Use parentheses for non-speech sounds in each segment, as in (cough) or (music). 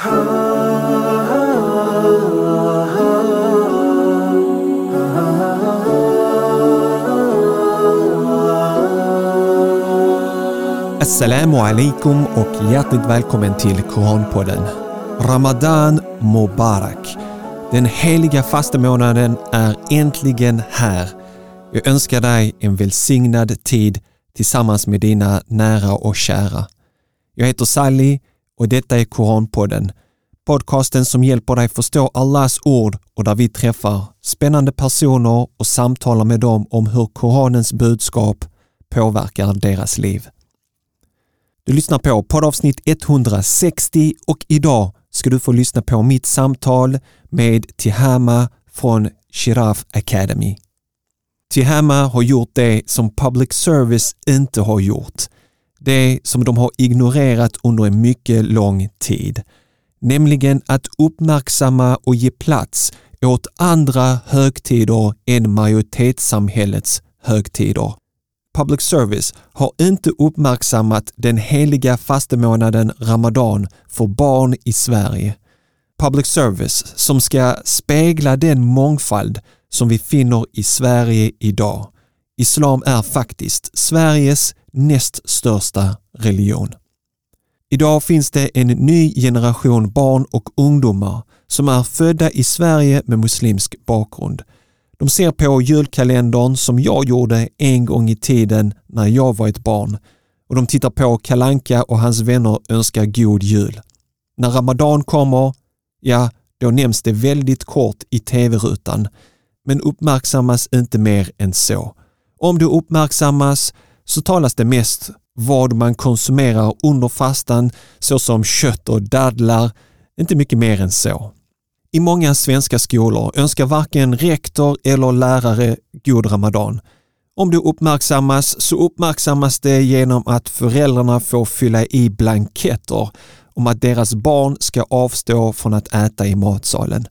Assalamu alaikum och hjärtligt välkommen till Koranpodden. Ramadan Mubarak. Den heliga fastemånaden är äntligen här. Jag önskar dig en välsignad tid tillsammans med dina nära och kära. Jag heter Sally och detta är Koranpodden. Podcasten som hjälper dig förstå Allahs ord och där vi träffar spännande personer och samtalar med dem om hur Koranens budskap påverkar deras liv. Du lyssnar på poddavsnitt 160 och idag ska du få lyssna på mitt samtal med Tihama från Shiraf Academy. Tihama har gjort det som public service inte har gjort. Det som de har ignorerat under en mycket lång tid. Nämligen att uppmärksamma och ge plats åt andra högtider än majoritetssamhällets högtider public service har inte uppmärksammat den heliga fastemånaden Ramadan för barn i Sverige. Public service som ska spegla den mångfald som vi finner i Sverige idag. Islam är faktiskt Sveriges näst största religion. Idag finns det en ny generation barn och ungdomar som är födda i Sverige med muslimsk bakgrund de ser på julkalendern som jag gjorde en gång i tiden när jag var ett barn och de tittar på Kalanka och hans vänner önskar god jul. När Ramadan kommer, ja, då nämns det väldigt kort i tv-rutan, men uppmärksammas inte mer än så. Om det uppmärksammas så talas det mest vad man konsumerar under fastan såsom kött och dadlar, inte mycket mer än så. I många svenska skolor önskar varken rektor eller lärare god ramadan. Om det uppmärksammas så uppmärksammas det genom att föräldrarna får fylla i blanketter om att deras barn ska avstå från att äta i matsalen.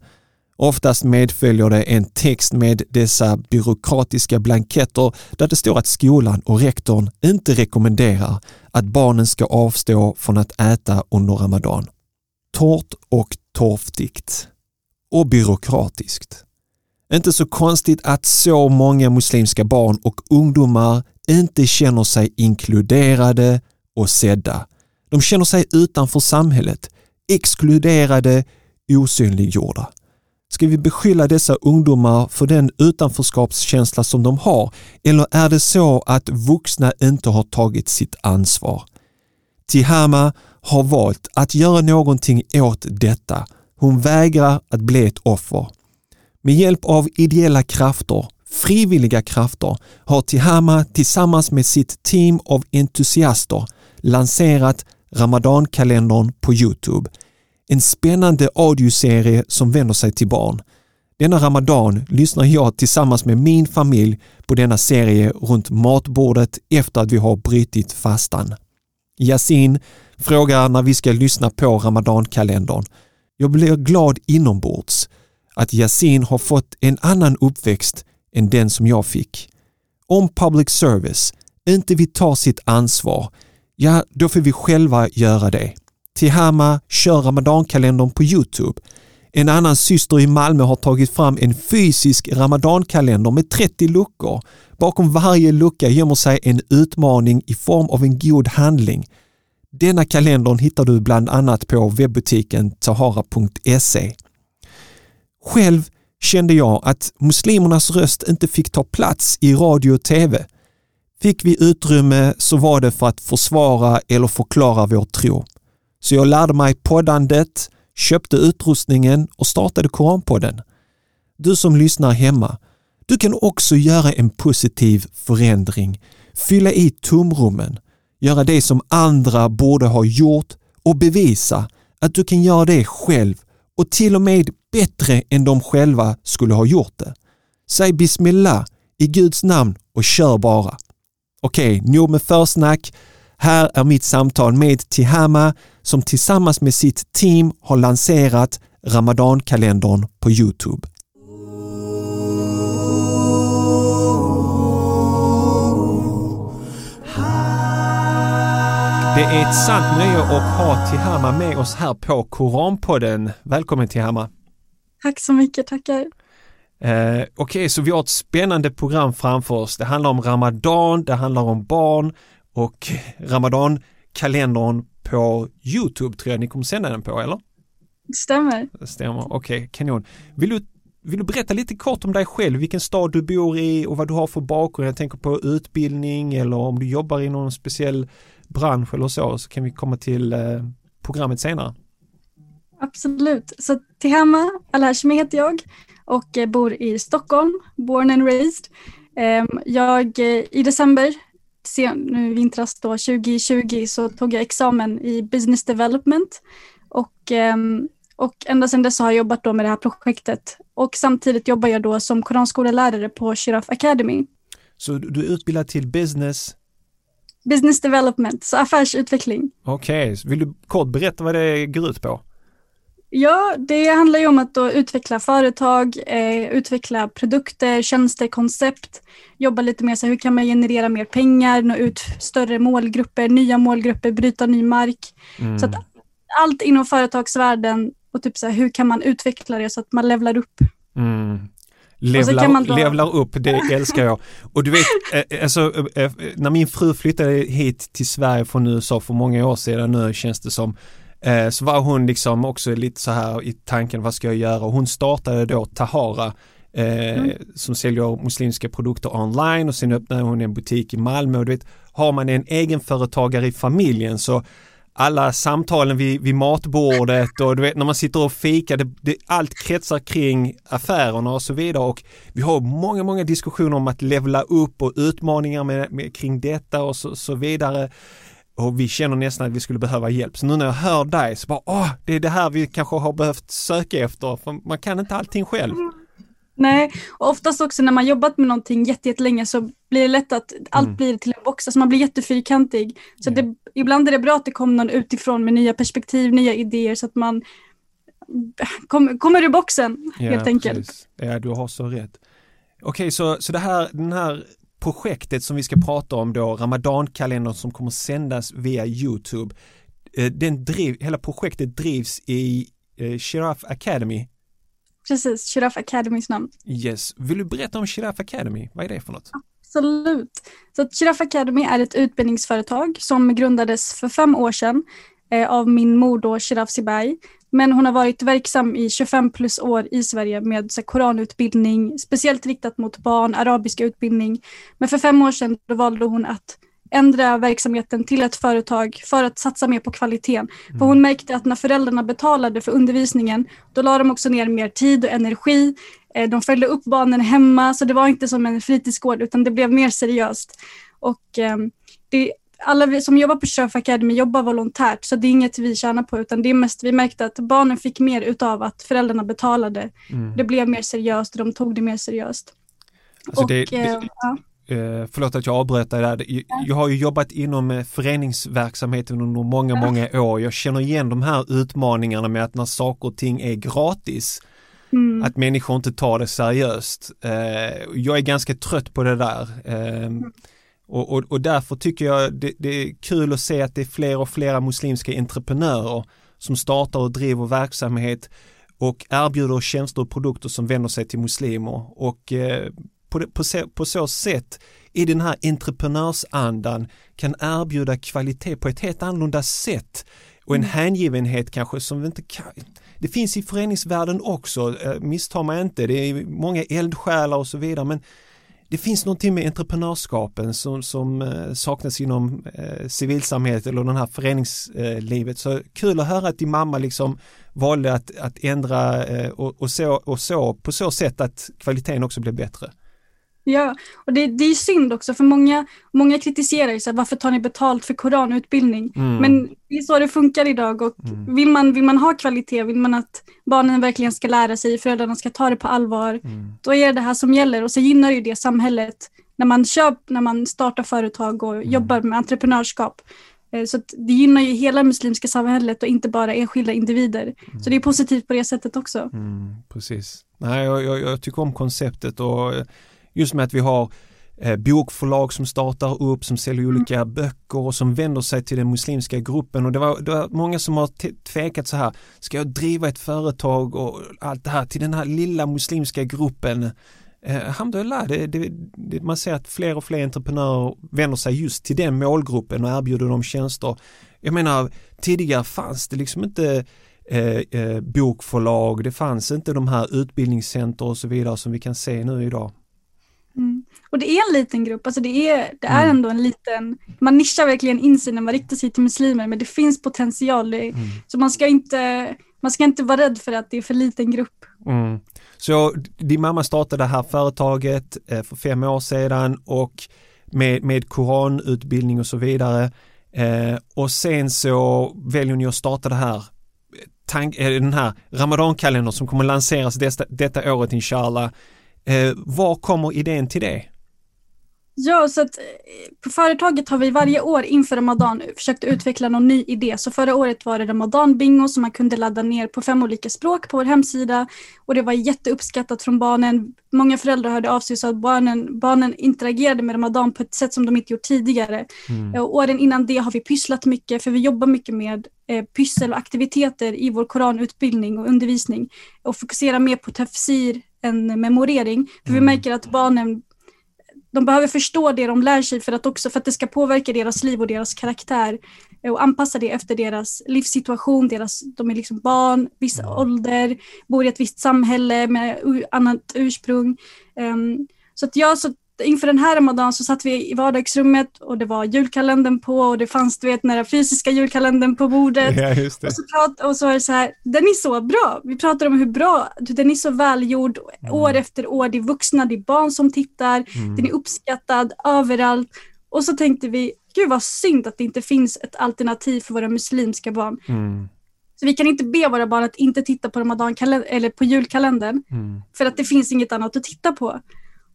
Oftast medföljer det en text med dessa byråkratiska blanketter där det står att skolan och rektorn inte rekommenderar att barnen ska avstå från att äta under ramadan. Torrt och torftigt och byråkratiskt. Inte så konstigt att så många muslimska barn och ungdomar inte känner sig inkluderade och sedda. De känner sig utanför samhället, exkluderade, osynliggjorda. Ska vi beskylla dessa ungdomar för den utanförskapskänsla som de har eller är det så att vuxna inte har tagit sitt ansvar? Tihama har valt att göra någonting åt detta hon vägrar att bli ett offer. Med hjälp av ideella krafter, frivilliga krafter, har Tihama tillsammans med sitt team av entusiaster lanserat Ramadankalendern på Youtube. En spännande audioserie som vänder sig till barn. Denna Ramadan lyssnar jag tillsammans med min familj på denna serie runt matbordet efter att vi har brutit fastan. Yasin frågar när vi ska lyssna på Ramadankalendern jag blir glad inombords att Yasin har fått en annan uppväxt än den som jag fick. Om public service inte vill ta sitt ansvar, ja då får vi själva göra det. Tihama kör ramadankalendern på Youtube. En annan syster i Malmö har tagit fram en fysisk ramadankalender med 30 luckor. Bakom varje lucka gömmer sig en utmaning i form av en god handling. Denna kalendern hittar du bland annat på webbutiken tahara.se. Själv kände jag att muslimernas röst inte fick ta plats i radio och tv. Fick vi utrymme så var det för att försvara eller förklara vår tro. Så jag lärde mig poddandet, köpte utrustningen och startade Koranpodden. Du som lyssnar hemma, du kan också göra en positiv förändring, fylla i tomrummen, göra det som andra borde ha gjort och bevisa att du kan göra det själv och till och med bättre än de själva skulle ha gjort det. Säg Bismillah i Guds namn och kör bara. Okej, okay, nog med försnack. Här är mitt samtal med Tihama som tillsammans med sitt team har lanserat Ramadankalendern på Youtube. Det är ett sant nöje att ha Tihama med oss här på Koranpodden. Välkommen Tihama! Tack så mycket, tackar! Eh, Okej, okay, så vi har ett spännande program framför oss. Det handlar om Ramadan, det handlar om barn och Ramadan-kalendern på Youtube tror jag ni kommer sända den på, eller? Stämmer. Stämmer, okej, okay, kanon. Vill du, vill du berätta lite kort om dig själv, vilken stad du bor i och vad du har för bakgrund? Jag tänker på utbildning eller om du jobbar i någon speciell bransch eller så, så kan vi komma till eh, programmet senare. Absolut. Så Tehama Alhashmi heter jag och eh, bor i Stockholm, born and raised. Ehm, jag, eh, I december, nu vintras då 2020, så tog jag examen i business development och, ehm, och ända sedan dess har jag jobbat då med det här projektet och samtidigt jobbar jag då som koranskolelärare på Shiraf Academy. Så du är utbildad till business? Business development, så affärsutveckling. Okej, okay. vill du kort berätta vad det går ut på? Ja, det handlar ju om att utveckla företag, eh, utveckla produkter, tjänster, koncept, jobba lite mer så hur kan man generera mer pengar, nå ut större målgrupper, nya målgrupper, bryta ny mark. Mm. Så att allt inom företagsvärlden och typ så här, hur kan man utveckla det så att man levlar upp. Mm. Levlar, då... levlar upp, det älskar jag. Och du vet, eh, eh, alltså, eh, när min fru flyttade hit till Sverige från USA för många år sedan nu känns det som, så var hon liksom också lite så här i tanken, vad ska jag göra? Och hon startade då Tahara mm. som säljer muslimska produkter online och sen öppnade hon en butik i Malmö och du vet, har man en egenföretagare i familjen så alla samtalen vid, vid matbordet och du vet när man sitter och fikar, det, det, allt kretsar kring affärerna och så vidare och vi har många, många diskussioner om att levla upp och utmaningar med, med kring detta och så, så, vidare. Och vi känner nästan att vi skulle behöva hjälp. Så nu när jag hör dig så bara, åh, det är det här vi kanske har behövt söka efter, för man kan inte allting själv. Nej, och oftast också när man jobbat med någonting jättelänge så blir det lätt att allt mm. blir till en box, alltså man blir jättefyrkantig. Så det, ibland är det bra att det kommer någon utifrån med nya perspektiv, nya idéer så att man kom, kommer ur boxen ja, helt enkelt. Precis. Ja, du har så rätt. Okej, så, så det här, den här projektet som vi ska prata om då, Ramadankalendern som kommer sändas via Youtube, eh, den driv, hela projektet drivs i eh, Shiraf Academy Precis, Shiraf Academys namn. Yes. Vill du berätta om Shiraf Academy? Vad är det för något? Absolut. Så Shiraf Academy är ett utbildningsföretag som grundades för fem år sedan av min mor då, Shiraf Sibai. Men hon har varit verksam i 25 plus år i Sverige med så, koranutbildning, speciellt riktat mot barn, arabiska utbildning. Men för fem år sedan valde hon att ändra verksamheten till ett företag för att satsa mer på kvaliteten. Mm. För hon märkte att när föräldrarna betalade för undervisningen, då la de också ner mer tid och energi. Eh, de följde upp barnen hemma, så det var inte som en fritidsgård, utan det blev mer seriöst. Och ehm, det, alla vi som jobbar på Surf Academy jobbar volontärt, så det är inget vi tjänar på, utan det är mest vi märkte att barnen fick mer utav att föräldrarna betalade. Mm. Det blev mer seriöst och de tog det mer seriöst. Alltså och, det, det, eh, ja. Eh, förlåt att jag avbröt dig där. Jag har ju jobbat inom eh, föreningsverksamheten under många, många år. Jag känner igen de här utmaningarna med att när saker och ting är gratis, mm. att människor inte tar det seriöst. Eh, jag är ganska trött på det där. Mm. Och, och, och, därför tycker jag det, det, är kul att se att det är fler och fler muslimska entreprenörer som startar och driver verksamhet och erbjuder tjänster och produkter som vänder sig till muslimer. Och på, på, på så sätt i den här entreprenörsandan kan erbjuda kvalitet på ett helt annorlunda sätt och en mm. hängivenhet kanske som vi inte kan. Det finns i föreningsvärlden också, eh, missta mig inte, det är många eldsjälar och så vidare men det finns någonting med entreprenörskapen som, som eh, saknas inom eh, civilsamhället eller den här föreningslivet. Så kul att höra att din mamma liksom valde att, att ändra eh, och, och, så, och så på så sätt att kvaliteten också blev bättre. Ja, och det, det är synd också för många, många kritiserar ju så här, varför tar ni betalt för koranutbildning? Mm. Men det är så det funkar idag och mm. vill, man, vill man ha kvalitet, vill man att barnen verkligen ska lära sig, föräldrarna ska ta det på allvar, mm. då är det det här som gäller och så gynnar ju det samhället när man, köp, när man startar företag och mm. jobbar med entreprenörskap. Eh, så det gynnar ju hela muslimska samhället och inte bara enskilda individer. Så det är positivt på det sättet också. Mm, precis. Nej, jag, jag, jag tycker om konceptet och just med att vi har eh, bokförlag som startar upp, som säljer Mm. olika böcker och som vänder sig till den muslimska gruppen och det var, det var många som har tvekat så här, ska jag driva ett företag och allt det här till den här lilla muslimska gruppen? Eh, Alhamdulillah, det, det, det, man ser att fler och fler entreprenörer vänder sig just till den målgruppen och erbjuder dem tjänster. Jag menar, tidigare fanns det liksom inte eh, eh, bokförlag, det fanns inte de här utbildningscenter och så vidare som vi kan se nu idag. Mm. Och det är en liten grupp, alltså det är, det är Mm. ändå en liten, man nischar verkligen in sig när man riktar sig till muslimer, men det finns potential. Det, Mm. Så man ska, inte, man ska inte vara rädd för att det är för liten grupp. Mm. Så din mamma startade det här företaget eh, för fem år sedan och med, med koranutbildning och så vidare. Eh, och sen så väljer ni att starta det här tank, eh, den här ramadankalendern som kommer lanseras detta, detta året inshallah. Eh, var kommer idén till det? Ja, så att eh, på företaget har vi varje år inför Ramadan försökt utveckla någon ny idé. Så förra året var det Ramadan-bingo som man kunde ladda ner på fem olika språk på vår hemsida. Och det var jätteuppskattat från barnen. Många föräldrar hörde av sig sa att barnen, barnen interagerade med Ramadan på ett sätt som de inte gjort tidigare. Mm. Och åren innan det har vi pysslat mycket, för vi jobbar mycket med eh, pyssel och aktiviteter i vår koranutbildning och undervisning. Och fokuserar mer på tafsir än memorering. För vi Mm. märker att barnen de behöver förstå det de lär sig för att, också, för att det ska påverka deras liv och deras karaktär och anpassa det efter deras livssituation. Deras, de är liksom barn, viss Mm. ålder, bor i ett visst samhälle med annat ursprung. Ehm, så att jag, så inför den här ramadan så satt vi i vardagsrummet och det var julkalendern på och det fanns du vet, den fysiska julkalendern på bordet. Ja. Och så, prat, och så är det så här, den är så bra. Vi pratar om hur bra, den är så välgjord år efter år. Det är vuxna, det är barn som tittar, Mm. den är uppskattad överallt. Och så tänkte vi, gud vad synd att det inte finns ett alternativ för våra muslimska barn. Mm. Så vi kan inte be våra barn att inte titta på eller på julkalendern Mm. för att det finns inget annat att titta på.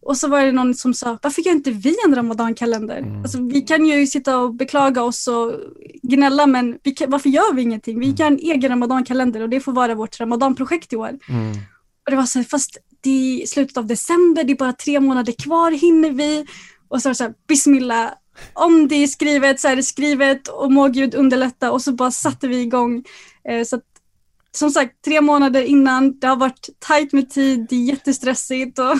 Och så var det någon som sa, varför gör inte vi en ramadankalender? Mm. Alltså, vi kan ju sitta och beklaga oss och gnälla, men kan, varför gör vi ingenting? Vi gör en egen ramadankalender och det får vara vårt ramadanprojekt i år. Mm. Och det var så här, fast det är slutet av december, det är bara tre månader kvar, hinner vi? Och så var det så här, bismillah, om det är skrivet så är det skrivet och må Gud underlätta och så bara satte vi igång. Eh, så som sagt, tre månader innan, det har varit tajt med tid, det är jättestressigt och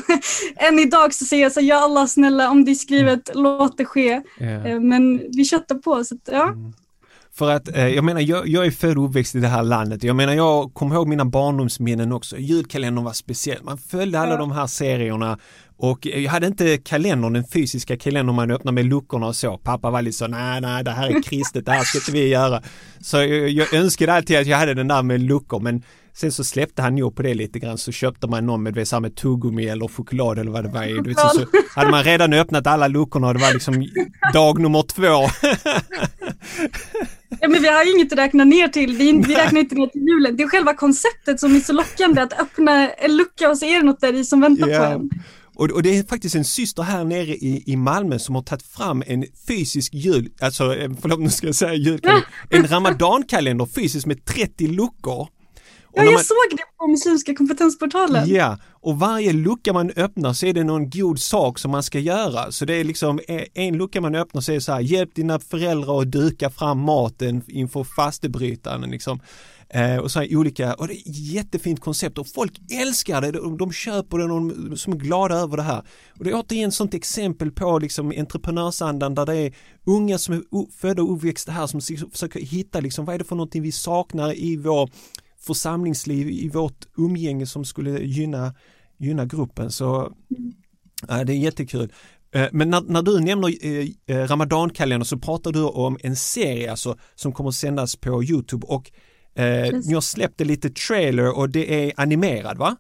(laughs) än idag så säger jag så ja Allah snälla om det är skrivet, låt det ske. Eh, men vi köttar på, så att, ja. För att eh, jag menar, jag, jag är född och uppväxt i det här landet. Jag menar, jag kommer ihåg mina barndomsminnen också. Julkalendern var speciell. Man följde alla Ja. de här serierna och jag hade inte kalendern, den fysiska kalendern man öppnar med luckorna och så. Pappa var lite så, nej, nej, det här är kristet, det här ska inte vi göra. Så jag, jag önskade alltid att jag hade den där med luckor, men sen så släppte han ju på det lite grann så köpte man någon med, så här med tuggummi eller choklad eller vad det var. i. Du vet, så, så (laughs) hade man redan öppnat alla luckorna och det var liksom dag nummer två. (laughs) Ja, men vi har ju inget att räkna ner till. Vi, vi räknar inte ner till julen. Det är själva konceptet som är så lockande att öppna en lucka och det något där i som väntar Ja. på en. Och, och det är faktiskt en syster här nere i, i Malmö som har tagit fram en fysisk jul, alltså eh, förlåt nu ska jag säga julkalender, en ramadankalender fysiskt med 30 luckor. Ja, jag man- såg det på Muslimska kompetensportalen. Ja, och varje lucka man öppnar så är det någon god sak som man ska göra. Så det är liksom eh, en lucka man öppnar så är det så här, hjälp dina föräldrar att duka fram maten inför fastebrytaren liksom. Eh, och så här olika, och det är ett jättefint koncept och folk älskar det, de, de köper det och de som är glada över det här. Och det är återigen ett sånt exempel på liksom entreprenörsandan där det är unga som är födda och uppväxta här som försöker hitta liksom vad är det för någonting vi saknar i vår församlingsliv, i vårt umgänge som skulle gynna, gynna gruppen. Så ja, det är jättekul. Eh, Men när, när du nämner eh, eh, Ramadankalendern så pratar du om en serie alltså, som kommer att sändas på Youtube och eh, ni har släppt lite trailer och det är animerad va?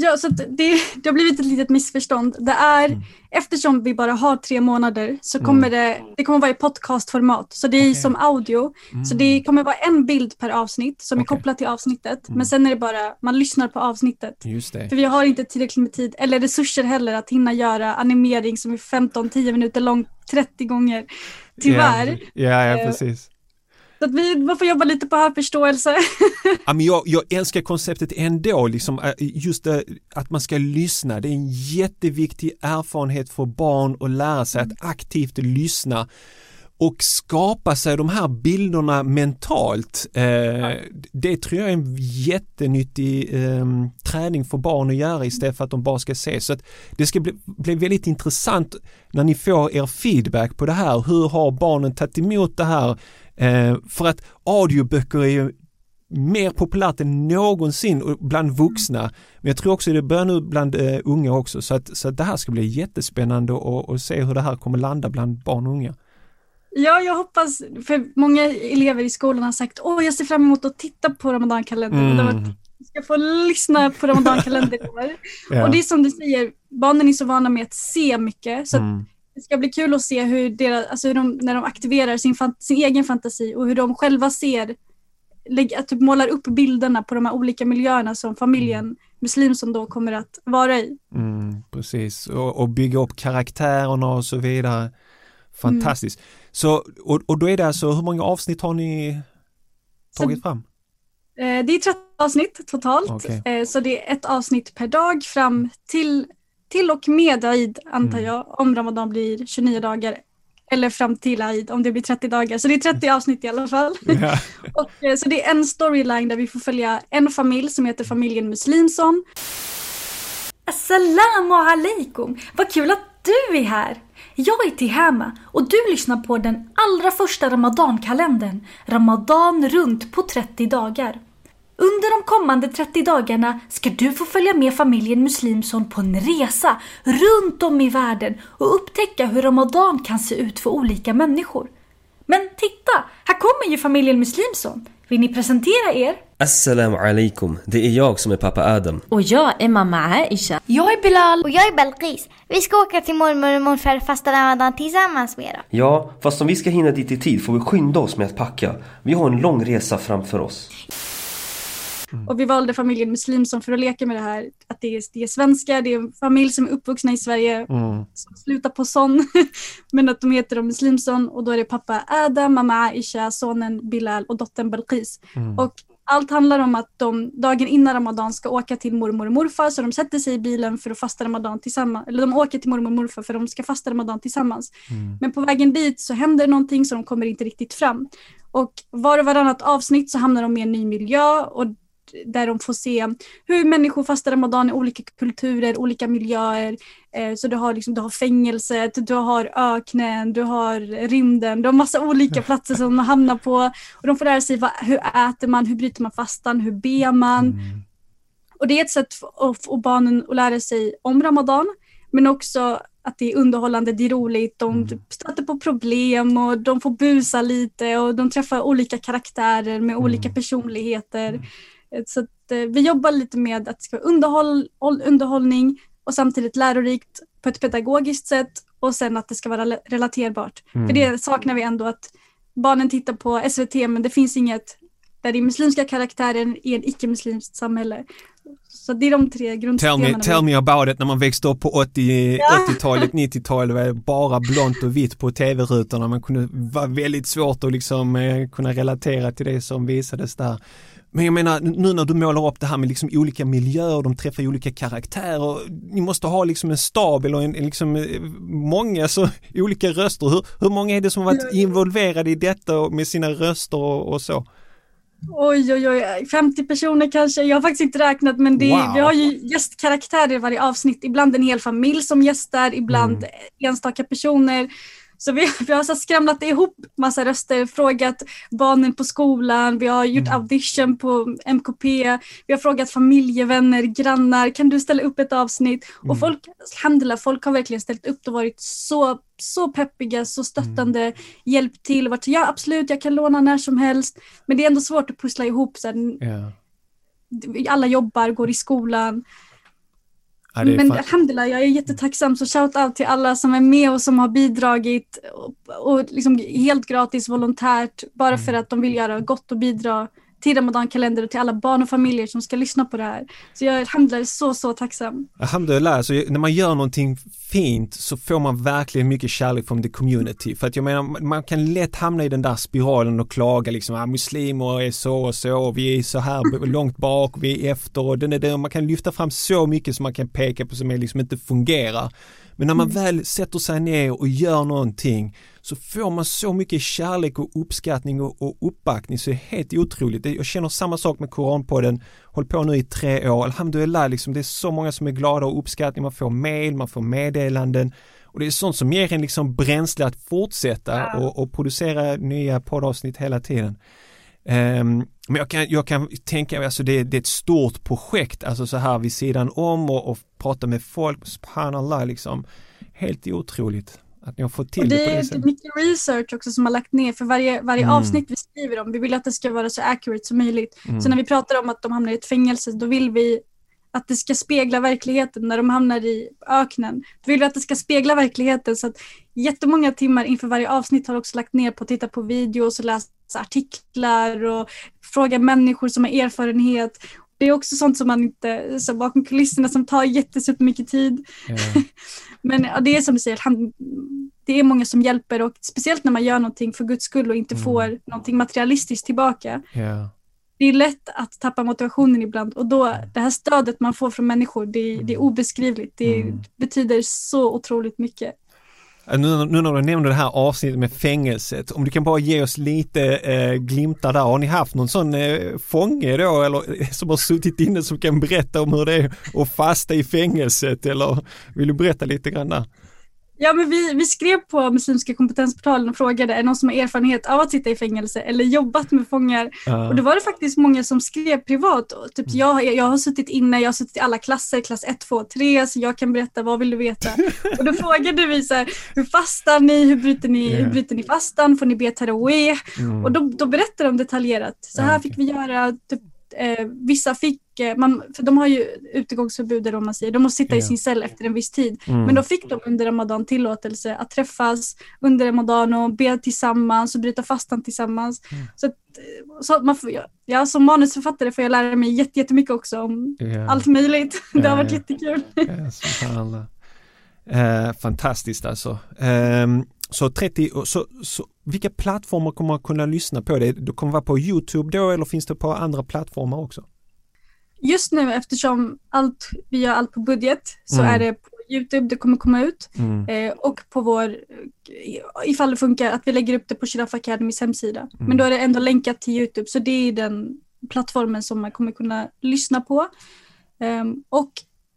Ja, så det, det har blivit ett litet missförstånd. Det är, Mm. eftersom vi bara har tre månader så kommer det, det kommer vara i podcastformat. Så det är Okej. som audio. Så det kommer vara en bild per avsnitt som är Okej. kopplat till avsnittet. Mm. Men sen är det bara, man lyssnar på avsnittet. Just det. För vi har inte tillräckligt med tid eller resurser heller att hinna göra animering som är 15-10 minuter lång 30 gånger. Tyvärr. Ja, ja, ja Eh, precis. Så att vi man får jobba lite på här förståelse. (laughs) Ja, men jag, jag älskar konceptet ändå, liksom, äh, just det, att man ska lyssna. Det är en jätteviktig erfarenhet för barn att lära sig att aktivt lyssna och skapa sig de här bilderna mentalt. Eh, det tror jag är en jättenyttig eh, träning för barn att göra istället för att de bara ska se. Så att det ska bli, bli väldigt intressant när ni får er feedback på det här. Hur har barnen tagit emot det här? Eh, för att audioböcker är ju mer populärt än någonsin bland vuxna. Men jag tror också det börjar nu bland eh, unga också så att, så att det här ska bli jättespännande att se hur det här kommer landa bland barn och unga. Ja, jag hoppas, för många elever i skolan har sagt åh jag ser fram emot att titta på Ramadankalendern. Mm. Jag ska få lyssna på Ramadankalendern i år. (laughs) ja. Och det är som du säger, barnen är så vana med att se mycket så mm. Det ska bli kul att se hur, deras, alltså hur de, när de aktiverar sin, sin egen fantasi och hur de själva ser att typ målar upp bilderna på de här olika miljöerna som familjen mm. Muslimson då kommer att vara i. Mm, precis, och, och, bygga upp karaktärerna och så vidare. Fantastiskt. Mm. Så, och, och då är det alltså, hur många avsnitt har ni tagit så, fram? Eh, det är 30 avsnitt totalt, okay. eh, så det är ett avsnitt per dag fram till, till och med Aid antar mm. jag, om Ramadan blir 29 dagar eller fram till Aid om det blir 30 dagar. Så det är 30 avsnitt i alla fall. (laughs) Yeah. (laughs) och, eh, så det är en storyline där vi får följa en familj som heter familjen Muslimson. Assalamu alaikum! Vad kul att du är här! Jag är Tihama och du lyssnar på den allra första Ramadankalendern, Ramadan runt på 30 dagar. Under de kommande 30 dagarna ska du få följa med familjen Muslimson på en resa runt om i världen och upptäcka hur Ramadan kan se ut för olika människor. Men titta, här kommer ju familjen Muslimson. Vill ni presentera er? Assalamu alaikum. Det är jag som är pappa Adam. Och jag är mamma Aisha. Jag är Bilal. Och jag är Belqis. Vi ska åka till mormor och morfar fasta ramadan tillsammans med dem. Ja, fast om vi ska hinna dit i tid får vi skynda oss med att packa. Vi har en lång resa framför oss. Mm. Och vi valde familjen Muslimson för att leka med det här. Att det är, det är svenskar, det är en familj som är uppvuxna i Sverige, mm. som slutar på son. (laughs) Men att de heter de Muslimson och då är det pappa Adam, mamma Aisha, sonen Bilal och dottern Balqis. Mm. Och allt handlar om att de dagen innan Ramadan ska åka till mormor och morfar så de sätter sig i bilen för att fasta Ramadan tillsammans. Eller de åker till mormor och morfar för att de ska fasta Ramadan tillsammans. Mm. Men på vägen dit så händer någonting så de kommer inte riktigt fram. Och var och varannat avsnitt så hamnar de i en ny miljö och där de får se hur människor fastar ramadan i olika kulturer, olika miljöer. Eh, så du har, liksom, du har fängelset, du har öknen, du har rymden, du har massa olika platser som de hamnar på. Och de får lära sig vad, hur äter man, hur bryter man fastan, hur ber man. Mm. Och det är ett sätt för, för barnen att lära sig om ramadan, men också att det är underhållande, det är roligt, de mm. stöter på problem och de får busa lite och de träffar olika karaktärer med olika mm. personligheter. Eh, så att, eh, vi jobbar lite med att det ska vara underhåll, underhållning och samtidigt lärorikt på ett pedagogiskt sätt och sen att det ska vara relaterbart. Mm. För det saknar vi ändå att barnen tittar på SVT men det finns inget där det är muslimska karaktärer i ett icke-muslimskt samhälle. Så det är de tre grundstenarna. Tell me, tell me about it när man växte upp på 80, ja. 80-talet, 90-talet var det bara blont och vitt på tv-rutorna. Man kunde vara väldigt svårt att liksom eh, kunna relatera till det som visades där. Men jag menar nu när du målar upp det här med liksom olika miljöer, de träffar olika karaktärer. Ni måste ha liksom en stab eller en, liksom eh, många så olika röster. Hur, hur många är det som har varit involverade i detta med sina röster och, och så? Oj, oj, oj, 50 personer kanske. Jag har faktiskt inte räknat, men det, wow. vi har ju gästkaraktärer i varje avsnitt. Ibland en hel familj som gästar, ibland mm. enstaka personer. Så vi, vi har så skramlat ihop massa röster, frågat barnen på skolan, vi har gjort mm. audition på MKP, vi har frågat familjevänner, grannar, kan du ställa upp ett avsnitt? Mm. Och folk, folk har verkligen ställt upp och varit så, så peppiga, så stöttande, mm. hjälpt till, varit ja absolut, jag kan låna när som helst. Men det är ändå svårt att pussla ihop, så här, yeah. alla jobbar, går i skolan. Men alhamdulillah, jag är jättetacksam. Så shout out till alla som är med och som har bidragit och, och liksom helt gratis volontärt bara mm. för att de vill göra gott och bidra till Ramadan-kalender och till alla barn och familjer som ska lyssna på det här. Så jag är så, så tacksam. Alhamdulillah, alltså, när man gör någonting fint så får man verkligen mycket kärlek från the community. För att jag menar, man kan lätt hamna i den där spiralen och klaga liksom, ah, muslimer är så och så, och vi är så här långt bak, vi är efter och den är där. Man kan lyfta fram så mycket som man kan peka på som liksom inte fungerar. Men när man mm. väl sätter sig ner och gör någonting så får man så mycket kärlek och uppskattning och, och uppbackning så det är helt otroligt. Jag känner samma sak med Koranpodden, håll på nu i tre år, alhamdulillah, liksom, det är så många som är glada och uppskattning, man får mail, man får meddelanden. Och det är sånt som ger en liksom bränsle att fortsätta och, och producera nya poddavsnitt hela tiden. Um, men jag kan, jag kan tänka mig, alltså det, det, är ett stort projekt, alltså så här vid sidan om och, och prata med folk, subhanallah liksom. Helt otroligt att ni har fått till och det. Det, är, det är mycket research också som har lagt ner för varje, varje mm. avsnitt vi skriver om. Vi vill att det ska vara så accurate som möjligt. Mm. Så när vi pratar om att de hamnar i ett fängelse, då vill vi att det ska spegla verkligheten när de hamnar i öknen. Då vill vi att det ska spegla verkligheten så att jättemånga timmar inför varje avsnitt har också lagt ner på att titta på videos och läsa artiklar och fråga människor som har erfarenhet. Det är också sånt som man inte, så bakom kulisserna som tar jättesupermycket tid. Yeah. (laughs) Men ja, det är som du säger, han, det är många som hjälper och speciellt när man gör någonting för guds skull och inte mm. får någonting materialistiskt tillbaka. Yeah. Det är lätt att tappa motivationen ibland och då det här stödet man får från människor, det, det är mm. obeskrivligt. Det mm. betyder så otroligt mycket. Eh, nu, nu när du nämnde det här avsnittet med fängelset, om du kan bara ge oss lite eh, glimtar där. Har ni haft någon sån eh, fånge då eller eh, som har suttit inne som kan berätta om hur det är att fasta i fängelset eller vill du berätta lite grann där? Ja, men vi, vi skrev på Muslimska kompetensportalen och frågade, är det någon som har erfarenhet av att sitta i fängelse eller jobbat med fångar? Uh. Och då var det faktiskt många som skrev privat. Typ, mm. jag, jag har suttit inne, jag har suttit i alla klasser, klass 1, 2, 3, så jag kan berätta, vad vill du veta? och då frågade vi så här, hur fastar ni, hur bryter ni, yeah. hur bryter ni fastan, får ni be taraweh? Mm. Och då, då berättade de detaljerat, så här okay. fick vi göra, typ, eh, vissa fick, man, för de har ju utegångsförbud om man säger, de måste sitta yeah. i sin cell efter en viss tid. Mm. Men då fick de under Ramadan tillåtelse att träffas under Ramadan och be tillsammans och bryta fastan tillsammans. Mm. Så, att, eh, så man får, ja, som manusförfattare får jag lära mig jättemycket också om yeah. allt möjligt. (laughs) det har varit jättekul. eh, fantastiskt alltså. Um, så 30, så, så, vilka plattformar kommer man kunna lyssna på det? Det kommer vara på Youtube då eller finns det på andra plattformar också? Just nu eftersom allt, vi gör allt på budget så mm. är det på Youtube det kommer komma ut mm. eh, och på vår, ifall det funkar, att vi lägger upp det på Giraffe Academys hemsida. Mm. Men då är det ändå länkat till Youtube så det är den plattformen som man kommer kunna lyssna på. Um, och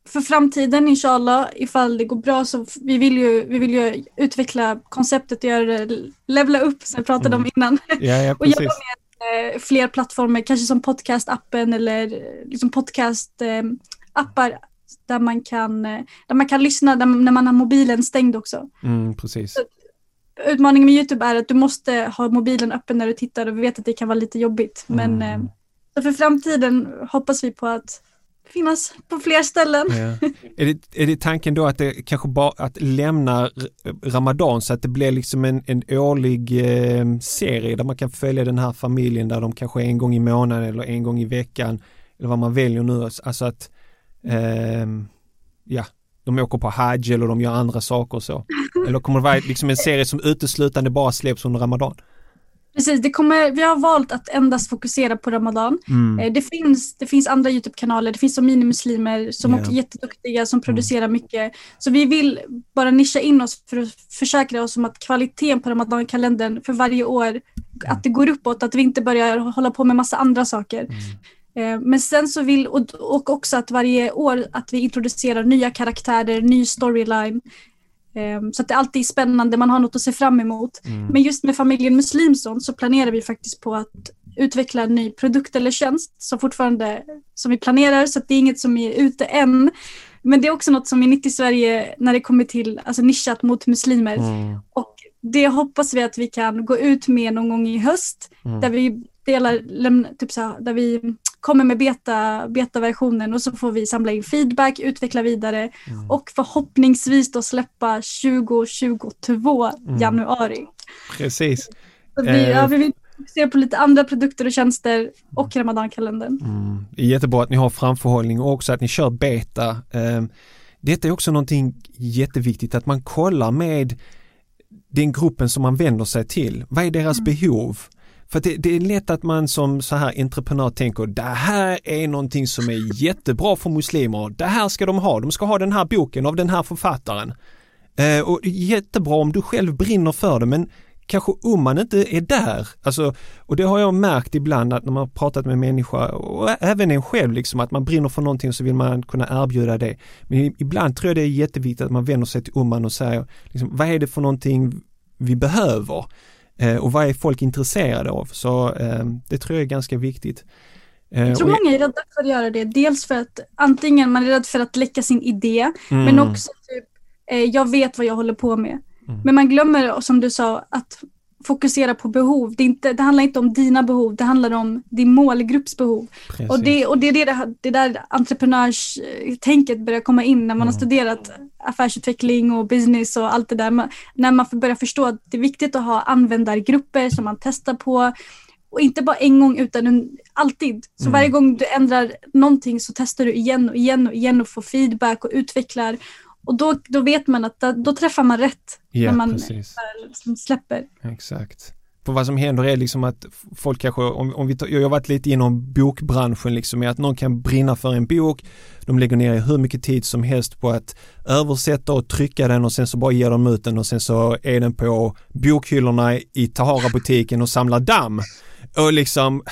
för framtiden inshallah, ifall det går bra så vi vill ju, vi vill ju utveckla konceptet och göra det, levla upp som jag pratade mm. om innan. Ja, ja, (laughs) och jobba med eh, fler plattformar, kanske som podcastappen eller eh, liksom podcastappar eh, där man kan, eh, där man kan lyssna där, när man har mobilen stängd också. Mm, precis. Så, utmaningen med YouTube är att du måste ha mobilen öppen när du tittar och vi vet att det kan vara lite jobbigt. Mm. Men för framtiden hoppas vi på att finnas på fler ställen. Ja. Är, det, är det tanken då att det kanske bara att lämna Ramadan så att det blir liksom en, en årlig eh, serie där man kan följa den här familjen där de kanske en gång i månaden eller en gång i veckan eller vad man väljer nu, alltså att eh, ja, de åker på hajj eller de gör andra saker och så. (laughs) Eller kommer det vara liksom en serie som uteslutande bara släpps under Ramadan? Precis, det kommer, vi har valt att endast fokusera på Ramadan. Mm. Eh, det, finns, det finns andra YouTube-kanaler, det finns som minimuslimer som yeah. också är jätteduktiga, som mm. producerar mycket. Så vi vill bara nischa in oss för att försäkra oss om att kvaliteten på Ramadan-kalendern för varje år, att det går uppåt, att vi inte börjar hålla på med massa andra saker. Mm. Eh, men sen så vill, och också att varje år att vi introducerar nya karaktärer, ny storyline. Ehm, så att det alltid är spännande, man har något att se fram emot. Mm. Men just med familjen Muslimson så planerar vi faktiskt på att utveckla en ny produkt eller tjänst som fortfarande som vi planerar så det är inget som är ute än. Men det är också något som är nytt i Sverige när det kommer till alltså nischat mot muslimer. Mm. Och det hoppas vi att vi kan gå ut med någon gång i höst mm. där vi delar, lämna, typ så här, där vi kommer med beta, beta-versionen och så får vi samla in feedback, utveckla vidare mm. och förhoppningsvis då släppa 2022 mm. januari. Precis. Så vi, ja, vi vill fokusera på lite andra produkter och tjänster och Ramadankalendern. Mm. Det är jättebra att ni har framförhållning och också att ni kör beta. Eh, Detta är också någonting jätteviktigt att man kollar med den gruppen som man vänder sig till. Vad är deras behov? För det, det är lätt att man som så här entreprenör tänker det här är någonting som är jättebra för muslimer. Det här ska de ha. De ska ha den här boken av den här författaren. Eh, och jättebra om du själv brinner för det men kanske om man inte är där. Alltså, och det har jag märkt ibland att när man har pratat med människor och även en själv liksom att man brinner för någonting så vill man kunna erbjuda det. Men ibland tror jag det är jätteviktigt att man vänder sig till Umman och säger liksom, vad är det för någonting vi behöver? Eh, och vad är folk intresserade av? Så eh, det tror jag är ganska viktigt. Eh, Jag tror många är rädda för att göra det. Dels för att antingen man är rädd för att läcka sin idé, Mm. men också typ, jag vet vad jag håller på med. Mm. Men man glömmer, som du sa, att fokusera på behov. Det, inte, det handlar inte om dina behov, det handlar om din målgrupps behov. Precis. Och det, och det är det, det, där entreprenörstänket börjar komma in när man har studerat affärsutveckling och business och allt det där. Man, när man får börja förstå att det är viktigt att ha användargrupper som man testar på. Och inte bara en gång utan en, alltid. Så Mm. varje gång du ändrar någonting så testar du igen och igen och igen och får feedback och utvecklar. Och då, då vet man att då, då träffar man rätt Ja, när man väl släpper. Exakt. För vad som händer är liksom att folk kanske, om, om vi tar, jag har varit lite inom bokbranschen liksom, är att någon kan brinna för en bok, de lägger ner hur mycket tid som helst på att översätta och trycka den och sen så bara ger de ut den och sen så är den på bokhyllorna i Tahara-butiken och samlar damm. Och liksom,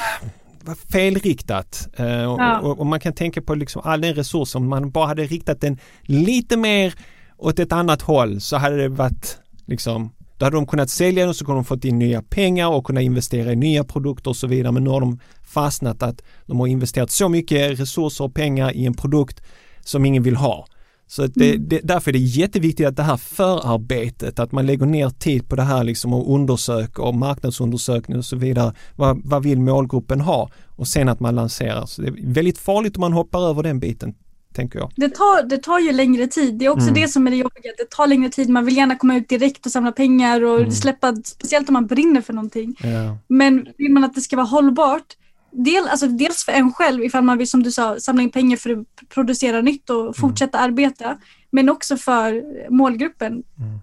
felriktat. Eh, och, Ja. och, och man kan tänka på liksom all den resurs, om man bara hade riktat den lite mer åt ett annat håll så hade det varit liksom då hade de kunnat sälja den och så kunde de fått in nya pengar och kunna investera i nya produkter och så vidare. Men nu har de fastnat att de har investerat så mycket resurser och pengar i en produkt som ingen vill ha. Så det, det, därför är det jätteviktigt att det här förarbetet, att man lägger ner tid på det här liksom och undersöker och marknadsundersökning och så vidare. Vad, vad vill målgruppen ha? Och sen att man lanserar. Så det är väldigt farligt om man hoppar över den biten, tänker jag. Det tar, det tar ju längre tid. Det är också Mm. det som är det jobbiga. Det tar längre tid. Man vill gärna komma ut direkt och samla pengar och Mm. släppa, speciellt om man brinner för någonting. Ja. Men vill man att det ska vara hållbart, del, alltså dels för en själv ifall man vill, som du sa, samla in pengar för att producera nytt och fortsätta arbeta. Men också för målgruppen. Mm.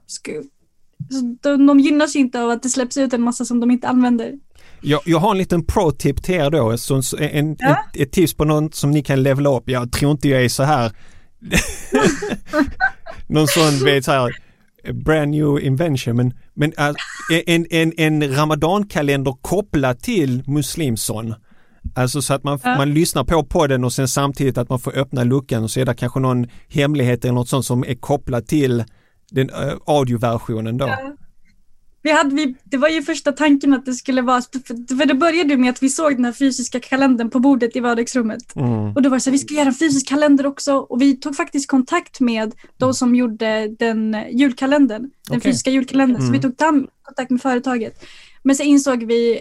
De, de gynnas inte av att det släpps ut en massa som de inte använder. Jag, jag har en liten pro-tip till er då, så, en, Ja. ett, ett tips på någon som ni kan levela upp. Jag tror inte jag är så här (laughs) någon sån, vet så här brand new invention, men, men äh, en, en, en ramadankalender kopplad till Muslimson. Alltså så att man, Ja. man lyssnar på podden och sen samtidigt att man får öppna luckan och så är det kanske någon hemlighet eller något sånt som är kopplat till den audioversionen då. Vi hade, vi, det var ju första tanken att det skulle vara, för det började med att vi såg den här fysiska kalendern på bordet i vardagsrummet. Mm. Och då var det så här, vi ska göra en fysisk kalender också. Och vi tog faktiskt kontakt med de som gjorde den julkalendern, den Okej. fysiska julkalendern. Så Mm. vi tog tam- kontakt med företaget. Men så insåg vi,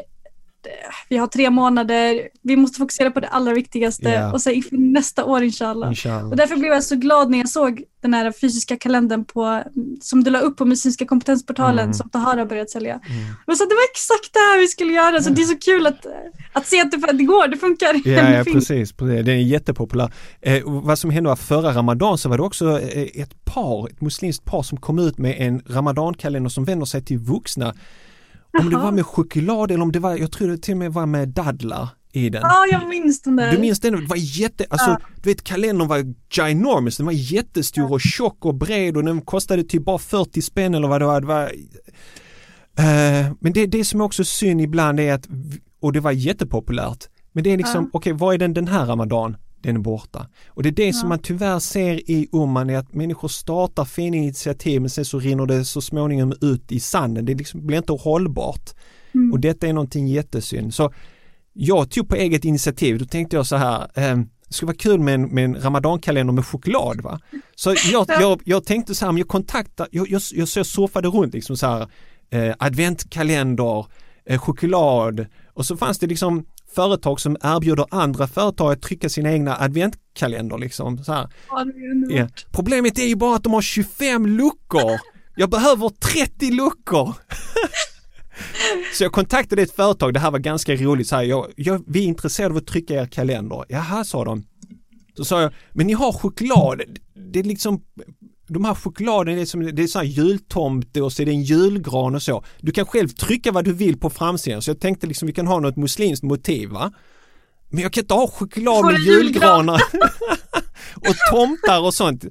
vi har tre månader, vi måste fokusera på det allra viktigaste. Ja. Och sen inför nästa år inshallah. Inshallah. Och därför blev jag så glad när jag såg den här fysiska kalendern på, som du la upp på Muslimska kompetensportalen Mm. som Tahara har börjat sälja. Men så att det var exakt det här vi skulle göra. Så det är så kul att, att se att det, det går, det funkar. Ja, (laughs) det ja precis, precis. Den är jättepopulär. Eh, och vad som hände var förra Ramadan så var det också eh, ett par, ett muslimskt par som kom ut med en Ramadankalender som vänder sig till vuxna. Om det var med choklad eller om det var, jag tror det till och med var med dadlar i den. Ja, jag minns den där. Du minns den? Det var jätte, alltså Ja. du vet kalendern var ginormous, den var jättestor och tjock och bred och den kostade typ bara 40 spänn eller vad det var. Det var Eh, men det, det som är också synd ibland är att, och det var jättepopulärt, men det är liksom, Ja. okej vad är den den här ramadan? Den är borta. Och det är det som Ja. man tyvärr ser i Oman är att människor startar fina initiativ men sen så rinner det så småningom ut i sanden. Det liksom blir inte hållbart. Mm. Och detta är någonting jättesynd. Så jag tog på eget initiativ, då tänkte jag så här, eh, det skulle vara kul med en, med en ramadankalender med choklad va. Så jag, Ja. jag, jag tänkte så här, men jag kontaktade, jag, jag, jag, jag surfade runt liksom så här, eh, adventkalender, eh, choklad och så fanns det liksom företag som erbjuder andra företag att trycka sina egna adventkalender liksom så här. Ja, är. Ja. Problemet är ju bara att de har 25 luckor. Jag behöver 30 luckor. (laughs) Så jag kontaktade ett företag, det här var ganska roligt, så här, jag, jag, vi är intresserade av att trycka er kalender. Jaha, sa de. Så sa jag, men ni har choklad, det är liksom de här chokladen, det är, som, det är så här jultomte och så är det en julgran och så. Du kan själv trycka vad du vill på framsidan så jag tänkte liksom vi kan ha något muslimskt motiv va. Men jag kan inte ha choklad med julgranar (laughs) och tomtar och sånt.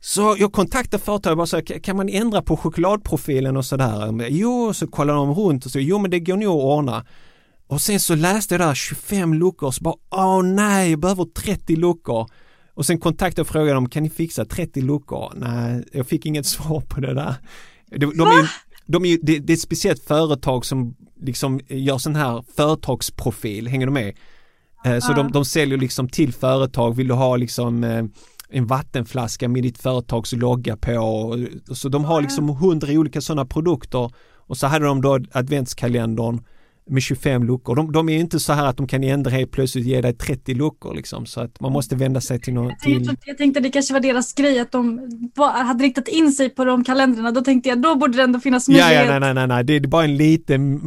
Så jag kontaktade företaget och bara så kan man ändra på chokladprofilen och sådär? Jo, så kollade de runt och så, jo men det går nog att ordna. Och sen så läste jag där 25 luckor och så bara, åh nej, jag behöver 30 luckor. Och sen kontaktade och frågade dem, kan ni fixa 30 luckor? Nej, jag fick inget (laughs) svar på det där. De, de är, de är, det, det är ett speciellt företag som liksom gör sån här företagsprofil, hänger du med? Eh, så de, de säljer liksom till företag, vill du ha liksom eh, en vattenflaska med ditt företags logga på. Så de har liksom hundra olika sådana produkter och så hade de då adventskalendern med 25 luckor. De, de är inte så här att de kan ändra helt plötsligt ge dig 30 luckor liksom så att man måste vända sig till något. Till... Jag, jag tänkte det kanske var deras grej att de hade riktat in sig på de kalendrarna. Då tänkte jag då borde det ändå finnas möjlighet. Ja, ja nej, nej, nej, det är bara en liten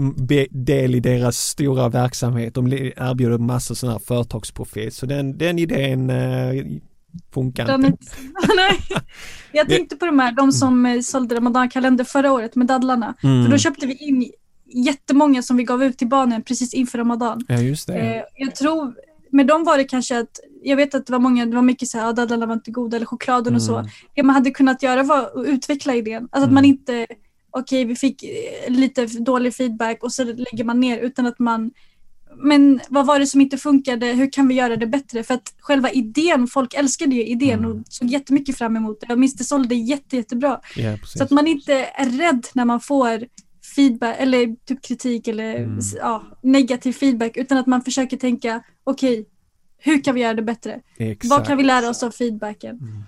del i deras stora verksamhet. De erbjuder massor sådana här företagsprofil så den, den idén eh, funkar inte. (laughs) Nej. Jag tänkte på de här, de som eh, sålde ramadankalender förra året med dadlarna. Mm. För då köpte vi in jättemånga som vi gav ut till barnen precis inför Ramadan. Ja, just det. Eh, jag tror, med dem var det kanske att, jag vet att det var många, det var mycket så här, dadlarna var inte goda eller chokladen mm. och så. Mm. Det man hade kunnat göra var att utveckla idén. Alltså mm. att man inte, okej okay, vi fick eh, lite dålig feedback och så lägger man ner utan att man men vad var det som inte funkade? Hur kan vi göra det bättre? För att själva idén, folk älskade ju idén mm. och såg jättemycket fram emot det. Jag minns det sålde jätte, jättebra. Ja, så att man inte är rädd när man får feedback eller typ kritik eller mm. ja, negativ feedback utan att man försöker tänka okej, okay, hur kan vi göra det bättre? Exakt. Vad kan vi lära oss av feedbacken? Mm.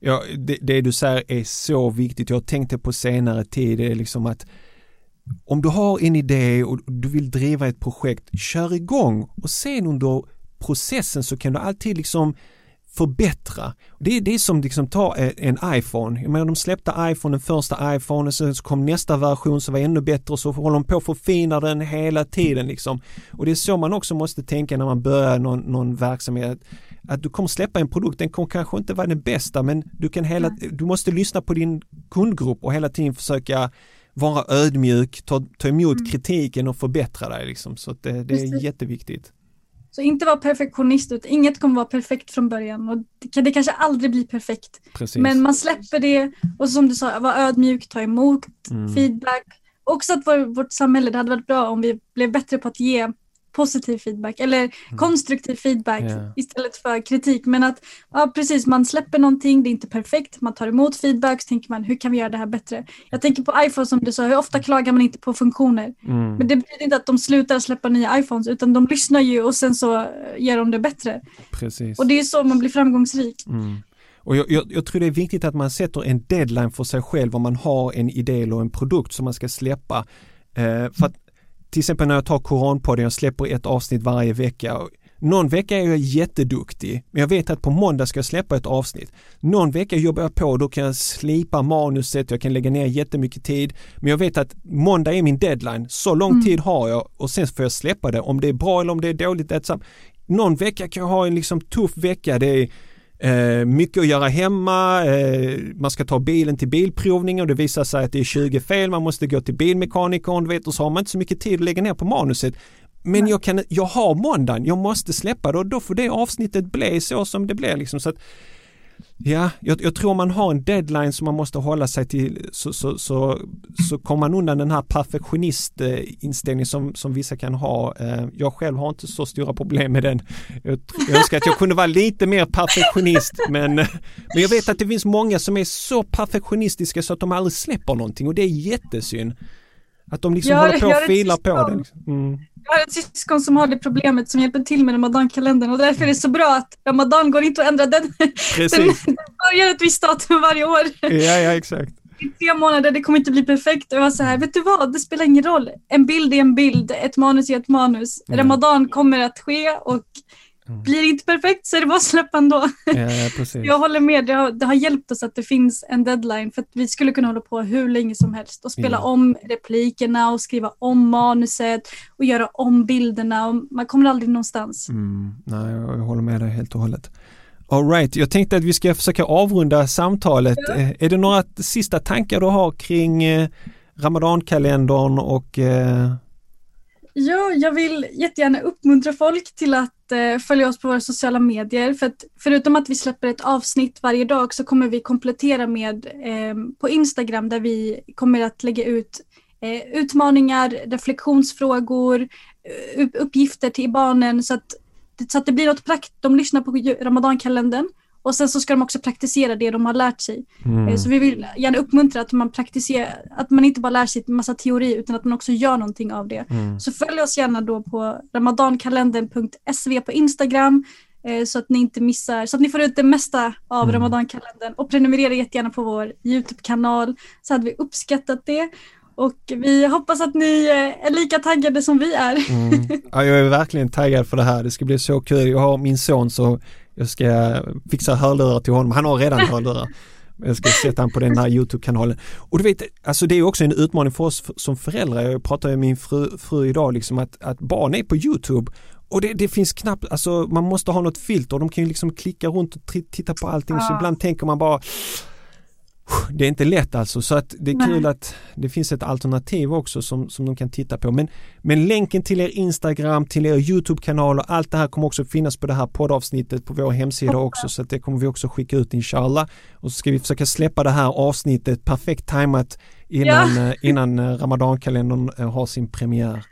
Ja, det, det, du säger är så viktigt. Jag tänkte på senare tid, det är liksom att om du har en idé och du vill driva ett projekt, kör igång och sen under processen så kan du alltid liksom förbättra. Det är det som liksom tar en iPhone. Jag menar de släppte iPhone, den första iPhone och sen så kom nästa version som var ännu bättre och så håller de på att förfina den hela tiden liksom. Och det är så man också måste tänka när man börjar någon, någon verksamhet. Att du kommer släppa en produkt, den kommer kanske inte vara den bästa men du kan hela, du måste lyssna på din kundgrupp och hela tiden försöka vara ödmjuk, ta, ta emot mm. kritiken och förbättra dig liksom. Så det, det är jätteviktigt. Så inte vara perfektionist, utan inget kommer vara perfekt från början och det, det kanske aldrig blir perfekt. Precis. Men man släpper det och som du sa, vara ödmjuk, ta emot mm. feedback. Också att vår, vårt samhälle, det hade varit bra om vi blev bättre på att ge positiv feedback eller mm. konstruktiv feedback yeah. istället för kritik. Men att ja, precis, man släpper någonting, det är inte perfekt, man tar emot feedback, så tänker man hur kan vi göra det här bättre? Jag tänker på iPhone som du sa, hur ofta klagar man inte på funktioner? Mm. Men det betyder inte att de slutar släppa nya iPhones utan de lyssnar ju och sen så gör de det bättre. Precis. Och det är så man blir framgångsrik. Mm. Och jag, jag, jag, tror det är viktigt att man sätter en deadline för sig själv om man har en idé eller en produkt som man ska släppa. Eh, för att till exempel när jag tar Koranpodden, jag släpper ett avsnitt varje vecka. Någon vecka är jag jätteduktig, men jag vet att på måndag ska jag släppa ett avsnitt. Någon vecka jobbar jag på, då kan jag slipa manuset, jag kan lägga ner jättemycket tid. Men jag vet att måndag är min deadline, så lång mm. tid har jag och sen får jag släppa det. Om det är bra eller om det är dåligt, det är Någon vecka kan jag ha en liksom tuff vecka, det är Eh, mycket att göra hemma, eh, man ska ta bilen till bilprovning och det visar sig att det är 20 fel, man måste gå till bilmekanikern, du vet, och så har man inte så mycket tid att lägga ner på manuset. Men jag, kan, jag har måndagen, jag måste släppa det och då får det avsnittet bli så som det blir. Liksom. Så att, Ja, jag, jag, tror man har en deadline som man måste hålla sig till så, så, så, så kommer man undan den här perfektionistinställningen som, som vissa kan ha. Eh, jag själv har inte så stora problem med den. Jag, jag önskar att jag kunde vara lite mer perfektionist men, men jag vet att det finns många som är så perfektionistiska så att de aldrig släpper någonting och det är jättesynd. Att de liksom jag, håller på och filar på det. Liksom. Mm. Jag har ett syskon som har det problemet som hjälper till med Ramadan-kalendern och därför är det så bra att Ramadan går inte att ändra den. Precis. Den börjar ett visst datum varje år. Ja, ja exakt. I tre månader, det kommer inte bli perfekt. Och jag var så här, vet du vad, det spelar ingen roll. En bild är en bild, ett manus är ett manus. Mm. Ramadan kommer att ske och blir det inte perfekt så är det bara att släppa ändå. Ja. (laughs) Jag håller med, det har, det har hjälpt oss att det finns en deadline för att vi skulle kunna hålla på hur länge som helst och spela Ja. om replikerna och skriva om manuset och göra om bilderna och man kommer aldrig någonstans. Mm, nej, jag håller med dig helt och hållet. All right, jag tänkte att vi ska försöka avrunda samtalet. Eh, Är det några sista tankar du har kring eh, Ramadankalendern och eh, Ja, jag vill jättegärna uppmuntra folk till att eh, följa oss på våra sociala medier. För att förutom att vi släpper ett avsnitt varje dag så kommer vi komplettera med eh, på Instagram där vi kommer att lägga ut eh, utmaningar, reflektionsfrågor, eh, upp- uppgifter till barnen så att, så att det blir något praktiskt, De lyssnar på Ramadankalendern och sen så ska de också praktisera det de har lärt sig. mm, Eh, Så vi vill gärna uppmuntra att man praktiserar, att man inte bara lär sig en massa teori utan att man också gör någonting av det. mm, Så följ oss gärna då på ramadankalendern.sv på Instagram eh, så att ni inte missar, så att ni får ut det mesta av Mm. ramadankalendern och prenumerera jättegärna på vår YouTube-kanal så hade vi uppskattat det. Och vi hoppas att ni eh, är lika taggade som vi är. mm. (laughs) Ja, jag är verkligen taggad för det här. Det ska bli så kul. Jag har min son så jag ska fixa hörlurar till honom. Han har redan (laughs) hörlurar. Jag ska sätta han på den här YouTube-kanalen. Och du vet, alltså det är också en utmaning för oss som föräldrar. Jag pratade med min fru, fru idag liksom att, att barn är på YouTube och det, det finns knappt, alltså man måste ha något filter. De kan ju liksom klicka runt och titta på allting. Så Ja. ibland tänker man bara det är inte lätt alltså så att det är Nej. kul att det finns ett alternativ också som, som de kan titta på. Men, men länken till er Instagram, till er YouTube-kanal och allt det här kommer också finnas på det här poddavsnittet på vår hemsida också så att det kommer vi också skicka ut inshallah. Och så ska vi försöka släppa det här avsnittet perfekt tajmat innan, eh, innan eh, Ramadankalendern eh, har sin premiär.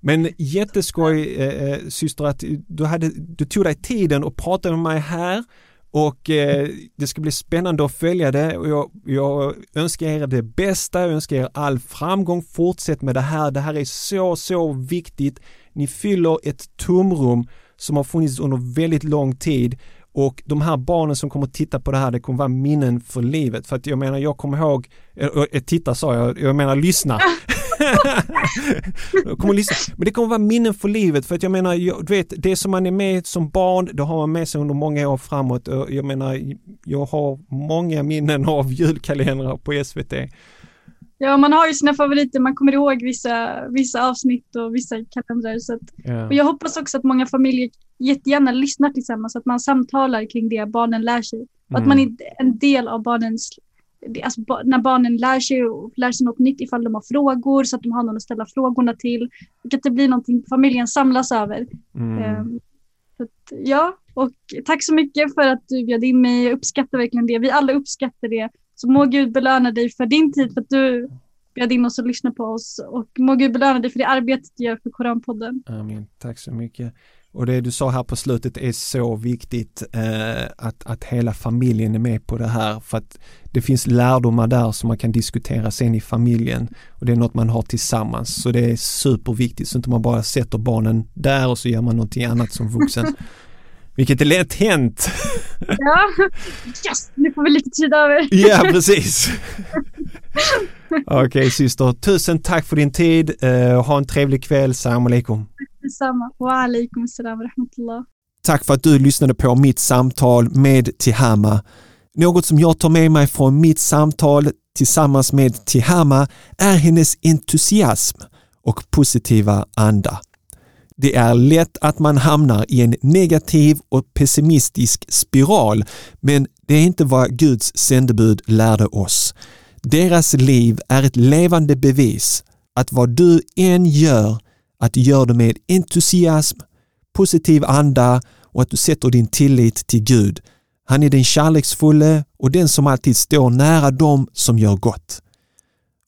Men jätteskoj eh, syster att du, hade, du tog dig tiden och pratade med mig här och eh, det ska bli spännande att följa det. Och jag, jag önskar er det bästa, jag önskar er all framgång, fortsätt med det här, det här är så, så viktigt. Ni fyller ett tomrum som har funnits under väldigt lång tid och de här barnen som kommer att titta på det här, det kommer vara minnen för livet. För att jag menar, jag kommer ihåg, eh, eh, titta sa jag, jag menar lyssna. (laughs) jag kommer lyssna. Men det kommer vara minnen för livet för att jag menar, jag, du vet, det som man är med som barn, det har man med sig under många år framåt. Och jag menar, jag har många minnen av julkalendrar på SVT. Ja, man har ju sina favoriter, man kommer ihåg vissa, vissa avsnitt och vissa kalendrar. Så att, Ja. och jag hoppas också att många familjer jättegärna lyssnar tillsammans, att man samtalar kring det barnen lär sig. Och att man är en del av barnens, alltså när barnen lär sig och lär sig något nytt ifall de har frågor så att de har någon att ställa frågorna till. Och att det blir någonting familjen samlas över. Mm. Så att, ja, och tack så mycket för att du bjöd in mig. Jag uppskattar verkligen det. Vi alla uppskattar det. Så må Gud belöna dig för din tid, för att du bjöd in oss och lyssnade på oss. Och må Gud belöna dig för det arbetet du gör för Koranpodden. Amen. Tack så mycket. Och det du sa här på slutet är så viktigt eh, att, att hela familjen är med på det här för att det finns lärdomar där som man kan diskutera sen i familjen och det är något man har tillsammans så det är superviktigt så inte man bara sätter barnen där och så gör man någonting annat som vuxen. (laughs) Vilket är lätt hänt. (laughs) Ja, yes! Nu får vi lite tid över. Ja, (laughs) precis. Okej syster, tusen tack för din tid. Eh, ha en trevlig kväll. Salam alaikum. Detsamma. Wa alaikum salam rahmatullah. Tack för att du lyssnade på mitt samtal med Tihama. Något som jag tar med mig från mitt samtal tillsammans med Tihama är hennes entusiasm och positiva anda. Det är lätt att man hamnar i en negativ och pessimistisk spiral, men det är inte vad Guds sändebud lärde oss. Deras liv är ett levande bevis att vad du än gör, att du gör det med entusiasm, positiv anda och att du sätter din tillit till Gud. Han är den kärleksfulle och den som alltid står nära dem som gör gott.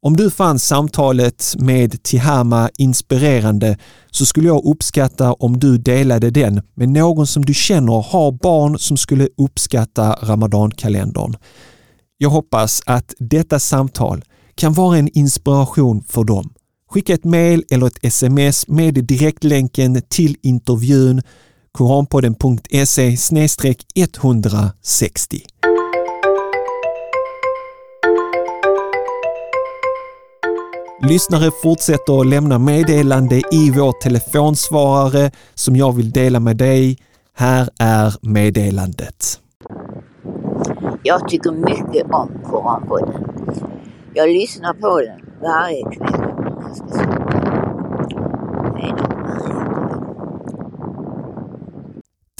Om du fann samtalet med Tihama inspirerande så skulle jag uppskatta om du delade den med någon som du känner har barn som skulle uppskatta Ramadankalendern. Jag hoppas att detta samtal kan vara en inspiration för dem. Skicka ett mail eller ett sms med direktlänken till intervjun koranpodden.se 160. Lyssnare fortsätter att lämna meddelande i vår telefonsvarare som jag vill dela med dig. Här är meddelandet. Jag tycker mycket om Koranpodden. Jag lyssnar på den varje kväll. Jag ska.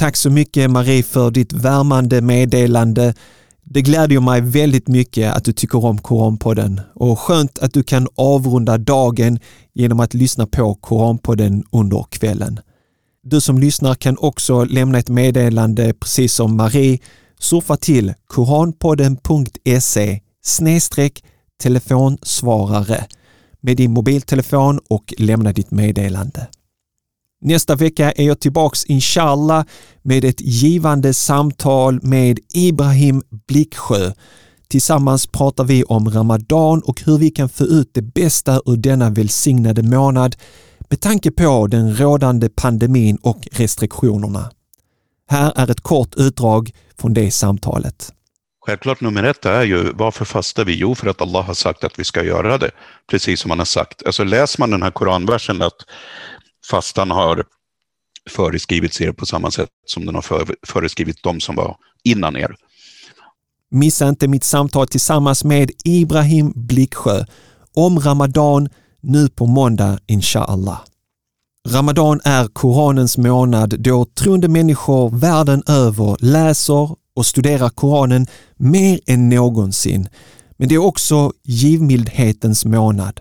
Tack så mycket Marie för ditt värmande meddelande. Det glädjer mig väldigt mycket att du tycker om Koranpodden och skönt att du kan avrunda dagen genom att lyssna på Koranpodden under kvällen. Du som lyssnar kan också lämna ett meddelande precis som Marie. Surfa till koranpodden.se snedstreck telefonsvarare med din mobiltelefon och lämna ditt meddelande. Nästa vecka är jag tillbaks inshallah med ett givande samtal med Ibrahim Blicksjö. Tillsammans pratar vi om Ramadan och hur vi kan få ut det bästa ur denna välsignade månad med tanke på den rådande pandemin och restriktionerna. Här är ett kort utdrag från det samtalet. Självklart nummer ett är ju varför fastar vi? Jo, för att Allah har sagt att vi ska göra det, precis som han har sagt. Alltså läser man den här koranversen att fastan har föreskrivits er på samma sätt som den har föreskrivit de som var innan er. Missa inte mitt samtal tillsammans med Ibrahim Bliksjö om Ramadan nu på måndag inshallah. Ramadan är Koranens månad då troende människor världen över läser och studerar Koranen mer än någonsin. Men det är också givmildhetens månad.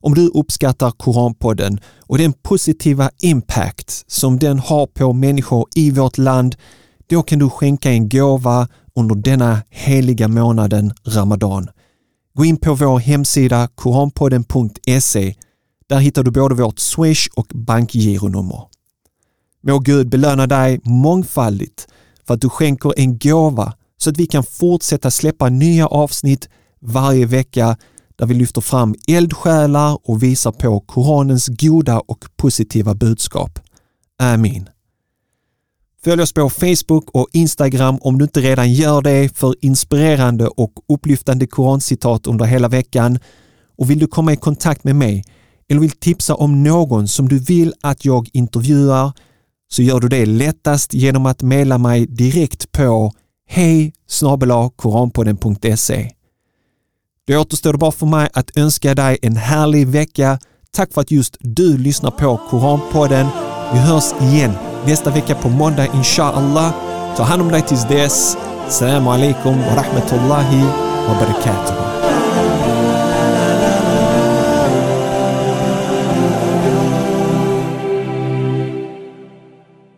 Om du uppskattar Koranpodden och den positiva impact som den har på människor i vårt land, då kan du skänka en gåva under denna heliga månaden Ramadan. Gå in på vår hemsida koranpodden.se. Där hittar du både vårt Swish och bankgironummer. Må Gud belöna dig mångfaldigt för att du skänker en gåva så att vi kan fortsätta släppa nya avsnitt varje vecka där vi lyfter fram eldsjälar och visar på Koranens goda och positiva budskap. Amin. Följ oss på Facebook och Instagram om du inte redan gör det för inspirerande och upplyftande korancitat under hela veckan. Och vill du komma i kontakt med mig eller vill tipsa om någon som du vill att jag intervjuar så gör du det lättast genom att mejla mig direkt på hej koranpodden.se. Det återstår bara för mig att önska dig en härlig vecka. Tack för att just du lyssnar på Koranpodden. Vi hörs igen nästa vecka på måndag inshallah. Ta hand om dig tills dess. Salam alaikum wa rahmatullahi wa barakatuh.